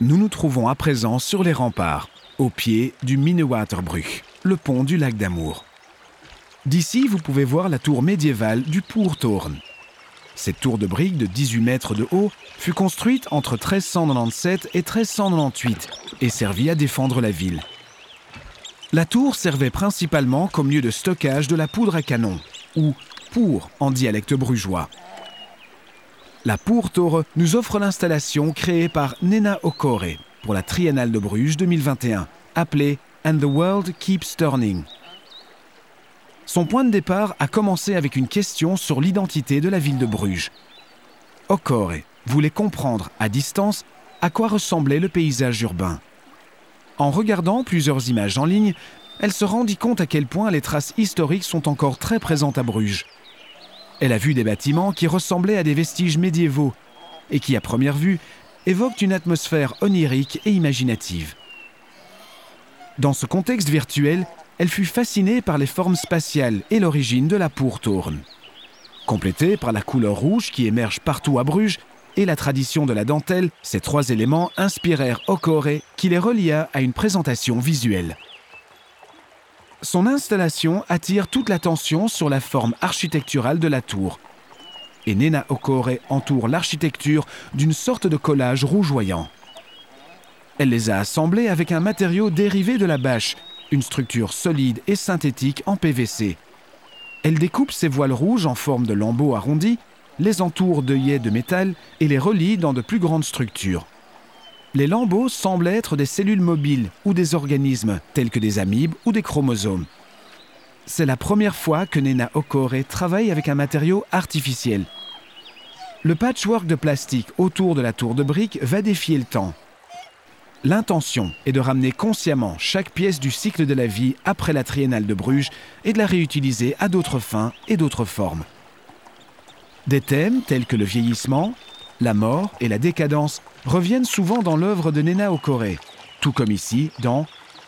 Nous nous trouvons à présent sur les remparts, au pied du Minnewaterbruch, le pont du lac d'Amour. D'ici, vous pouvez voir la tour médiévale du Pourtourne. Cette tour de briques de 18 mètres de haut fut construite entre 1397 et 1398 et servit à défendre la ville. La tour servait principalement comme lieu de stockage de la poudre à canon, ou pour en dialecte brugeois. La Pourtour nous offre l'installation créée par Nena Okore pour la Triennale de Bruges 2021, appelée And the World Keeps Turning. Son point de départ a commencé avec une question sur l'identité de la ville de Bruges. Okore voulait comprendre à distance à quoi ressemblait le paysage urbain. En regardant plusieurs images en ligne, elle se rendit compte à quel point les traces historiques sont encore très présentes à Bruges. Elle a vu des bâtiments qui ressemblaient à des vestiges médiévaux et qui, à première vue, évoquent une atmosphère onirique et imaginative. Dans ce contexte virtuel, elle fut fascinée par les formes spatiales et l'origine de la pourtourne. Complétée par la couleur rouge qui émerge partout à Bruges et la tradition de la dentelle, ces trois éléments inspirèrent Okore qui les relia à une présentation visuelle. Son installation attire toute l'attention sur la forme architecturale de la tour. Et Nena Okore entoure l'architecture d'une sorte de collage rougeoyant. Elle les a assemblés avec un matériau dérivé de la bâche, une structure solide et synthétique en PVC. Elle découpe ses voiles rouges en forme de lambeaux arrondis, les entoure d'œillets de métal et les relie dans de plus grandes structures les lambeaux semblent être des cellules mobiles ou des organismes tels que des amibes ou des chromosomes. C'est la première fois que Nena Okore travaille avec un matériau artificiel. Le patchwork de plastique autour de la tour de briques va défier le temps. L'intention est de ramener consciemment chaque pièce du cycle de la vie après la triennale de Bruges et de la réutiliser à d'autres fins et d'autres formes. Des thèmes tels que le vieillissement, la mort et la décadence reviennent souvent dans l'œuvre de Nena Okore, tout comme ici dans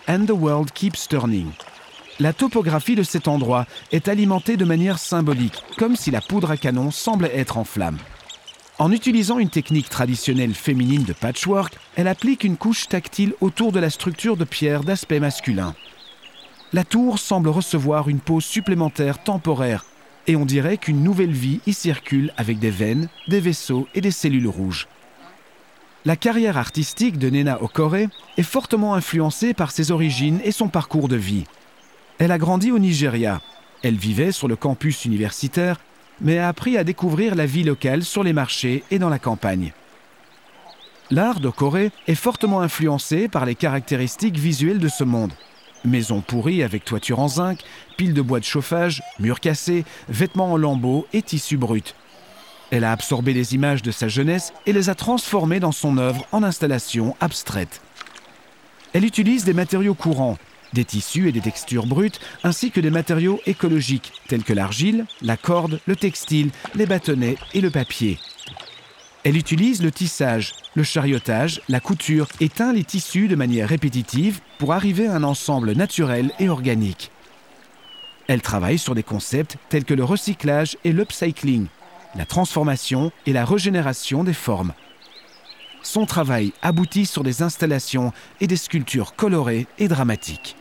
And the World Keeps Turning. La topographie de cet endroit est alimentée de manière symbolique, comme si la poudre à canon semblait être en flammes. En utilisant une technique traditionnelle féminine de patchwork, elle applique une couche tactile autour de la structure de pierre d'aspect masculin. La tour semble recevoir une pose supplémentaire temporaire et on dirait qu'une nouvelle vie y circule avec des veines, des vaisseaux et des cellules rouges. La carrière artistique de Nena Okore est fortement influencée par ses origines et son parcours de vie. Elle a grandi au Nigeria. Elle vivait sur le campus universitaire, mais a appris à découvrir la vie locale sur les marchés et dans la campagne. L'art d'Okore est fortement influencé par les caractéristiques visuelles de ce monde. Maisons pourries avec toiture en zinc, piles de bois de chauffage, murs cassés, vêtements en lambeaux et tissus bruts. Elle a absorbé les images de sa jeunesse et les a transformées dans son œuvre en installations abstraites. Elle utilise des matériaux courants, des tissus et des textures brutes, ainsi que des matériaux écologiques tels que l'argile, la corde, le textile, les bâtonnets et le papier. Elle utilise le tissage, le chariotage, la couture et teint les tissus de manière répétitive pour arriver à un ensemble naturel et organique. Elle travaille sur des concepts tels que le recyclage et l'upcycling, la transformation et la régénération des formes. Son travail aboutit sur des installations et des sculptures colorées et dramatiques.